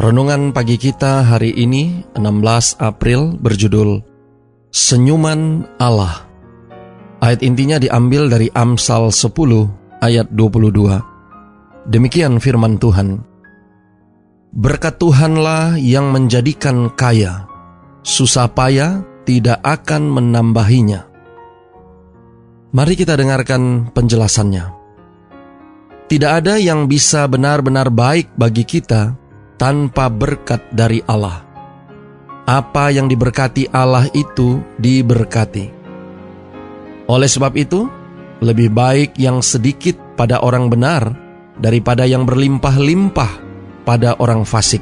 Renungan pagi kita hari ini 16 April berjudul Senyuman Allah. Ayat intinya diambil dari Amsal 10 ayat 22. Demikian firman Tuhan. Berkat Tuhanlah yang menjadikan kaya, susah payah tidak akan menambahinya. Mari kita dengarkan penjelasannya. Tidak ada yang bisa benar-benar baik bagi kita tanpa berkat dari Allah. Apa yang diberkati Allah itu diberkati. Oleh sebab itu, lebih baik yang sedikit pada orang benar daripada yang berlimpah-limpah pada orang fasik.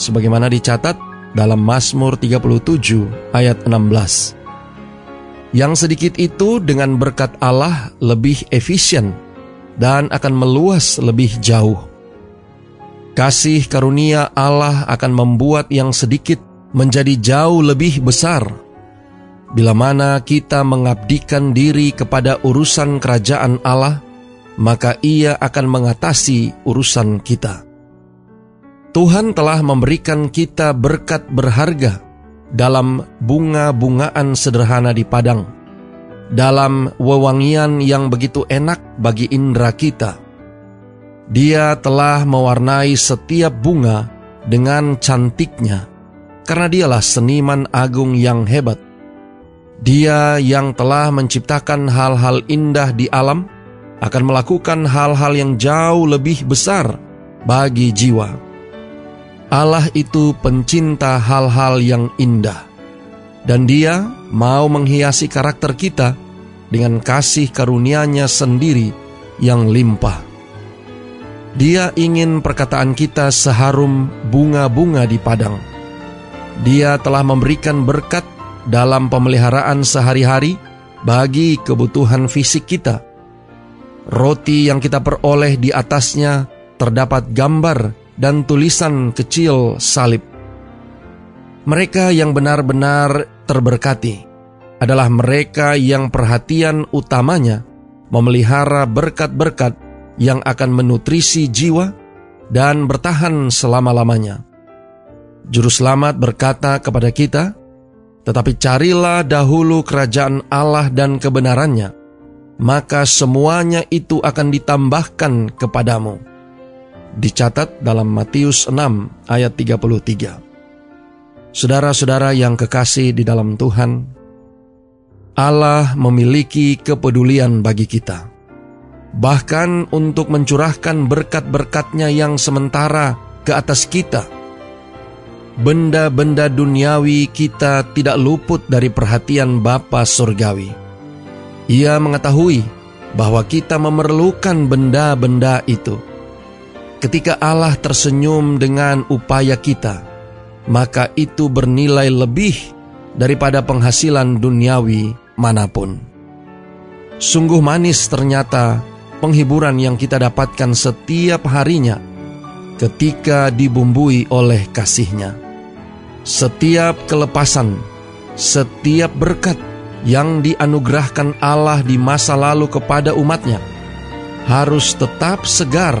Sebagaimana dicatat dalam Mazmur 37 ayat 16. Yang sedikit itu dengan berkat Allah lebih efisien dan akan meluas lebih jauh. Kasih karunia Allah akan membuat yang sedikit menjadi jauh lebih besar. Bila mana kita mengabdikan diri kepada urusan kerajaan Allah, maka Ia akan mengatasi urusan kita. Tuhan telah memberikan kita berkat berharga dalam bunga-bungaan sederhana di padang dalam wewangian yang begitu enak bagi indera kita. Dia telah mewarnai setiap bunga dengan cantiknya, karena dialah seniman agung yang hebat. Dia yang telah menciptakan hal-hal indah di alam akan melakukan hal-hal yang jauh lebih besar bagi jiwa. Allah itu pencinta hal-hal yang indah dan dia mau menghiasi karakter kita dengan kasih karunia-Nya sendiri yang limpah. Dia ingin perkataan kita seharum bunga-bunga di padang. Dia telah memberikan berkat dalam pemeliharaan sehari-hari bagi kebutuhan fisik kita. Roti yang kita peroleh di atasnya terdapat gambar dan tulisan kecil salib. Mereka yang benar-benar terberkati adalah mereka yang perhatian utamanya memelihara berkat-berkat yang akan menutrisi jiwa dan bertahan selama-lamanya. Juru selamat berkata kepada kita, "Tetapi carilah dahulu kerajaan Allah dan kebenarannya, maka semuanya itu akan ditambahkan kepadamu." Dicatat dalam Matius 6 ayat 33. Saudara-saudara yang kekasih di dalam Tuhan, Allah memiliki kepedulian bagi kita. Bahkan untuk mencurahkan berkat-berkatnya yang sementara ke atas kita. Benda-benda duniawi kita tidak luput dari perhatian Bapa Surgawi. Ia mengetahui bahwa kita memerlukan benda-benda itu. Ketika Allah tersenyum dengan upaya kita, maka itu bernilai lebih daripada penghasilan duniawi mana pun. Sungguh manis ternyata penghiburan yang kita dapatkan setiap harinya ketika dibumbui oleh kasihnya. Setiap kelepasan, setiap berkat yang dianugerahkan Allah di masa lalu kepada umatnya harus tetap segar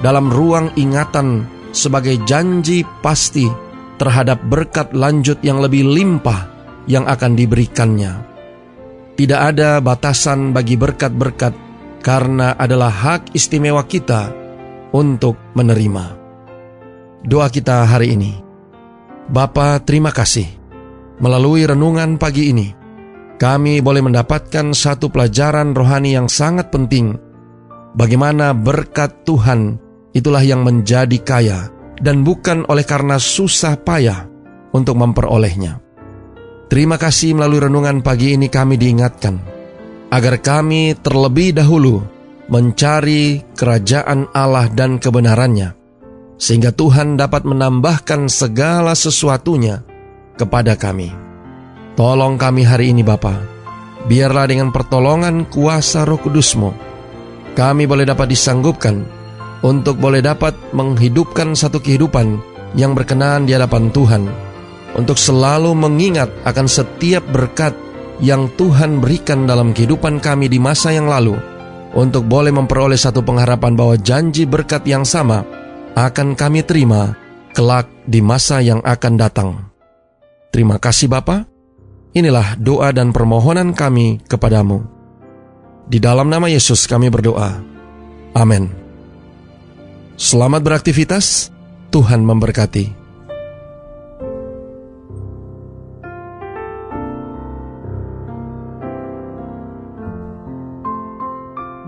dalam ruang ingatan sebagai janji pasti terhadap berkat lanjut yang lebih limpah yang akan diberikannya. Tidak ada batasan bagi berkat-berkat karena adalah hak istimewa kita untuk menerima. Doa kita hari ini. Bapa, terima kasih. Melalui renungan pagi ini, kami boleh mendapatkan satu pelajaran rohani yang sangat penting. Bagaimana berkat Tuhan itulah yang menjadi kaya dan bukan oleh karena susah payah untuk memperolehnya. Terima kasih melalui renungan pagi ini kami diingatkan agar kami terlebih dahulu mencari kerajaan Allah dan kebenarannya, sehingga Tuhan dapat menambahkan segala sesuatunya kepada kami. Tolong kami hari ini Bapa, biarlah dengan pertolongan kuasa roh kudusmu, kami boleh dapat disanggupkan untuk boleh dapat menghidupkan satu kehidupan yang berkenan di hadapan Tuhan, untuk selalu mengingat akan setiap berkat yang Tuhan berikan dalam kehidupan kami di masa yang lalu, untuk boleh memperoleh satu pengharapan bahwa janji berkat yang sama akan kami terima kelak di masa yang akan datang. Terima kasih Bapa. Inilah doa dan permohonan kami kepadamu. Di dalam nama Yesus kami berdoa. Amin. Selamat beraktivitas. Tuhan memberkati.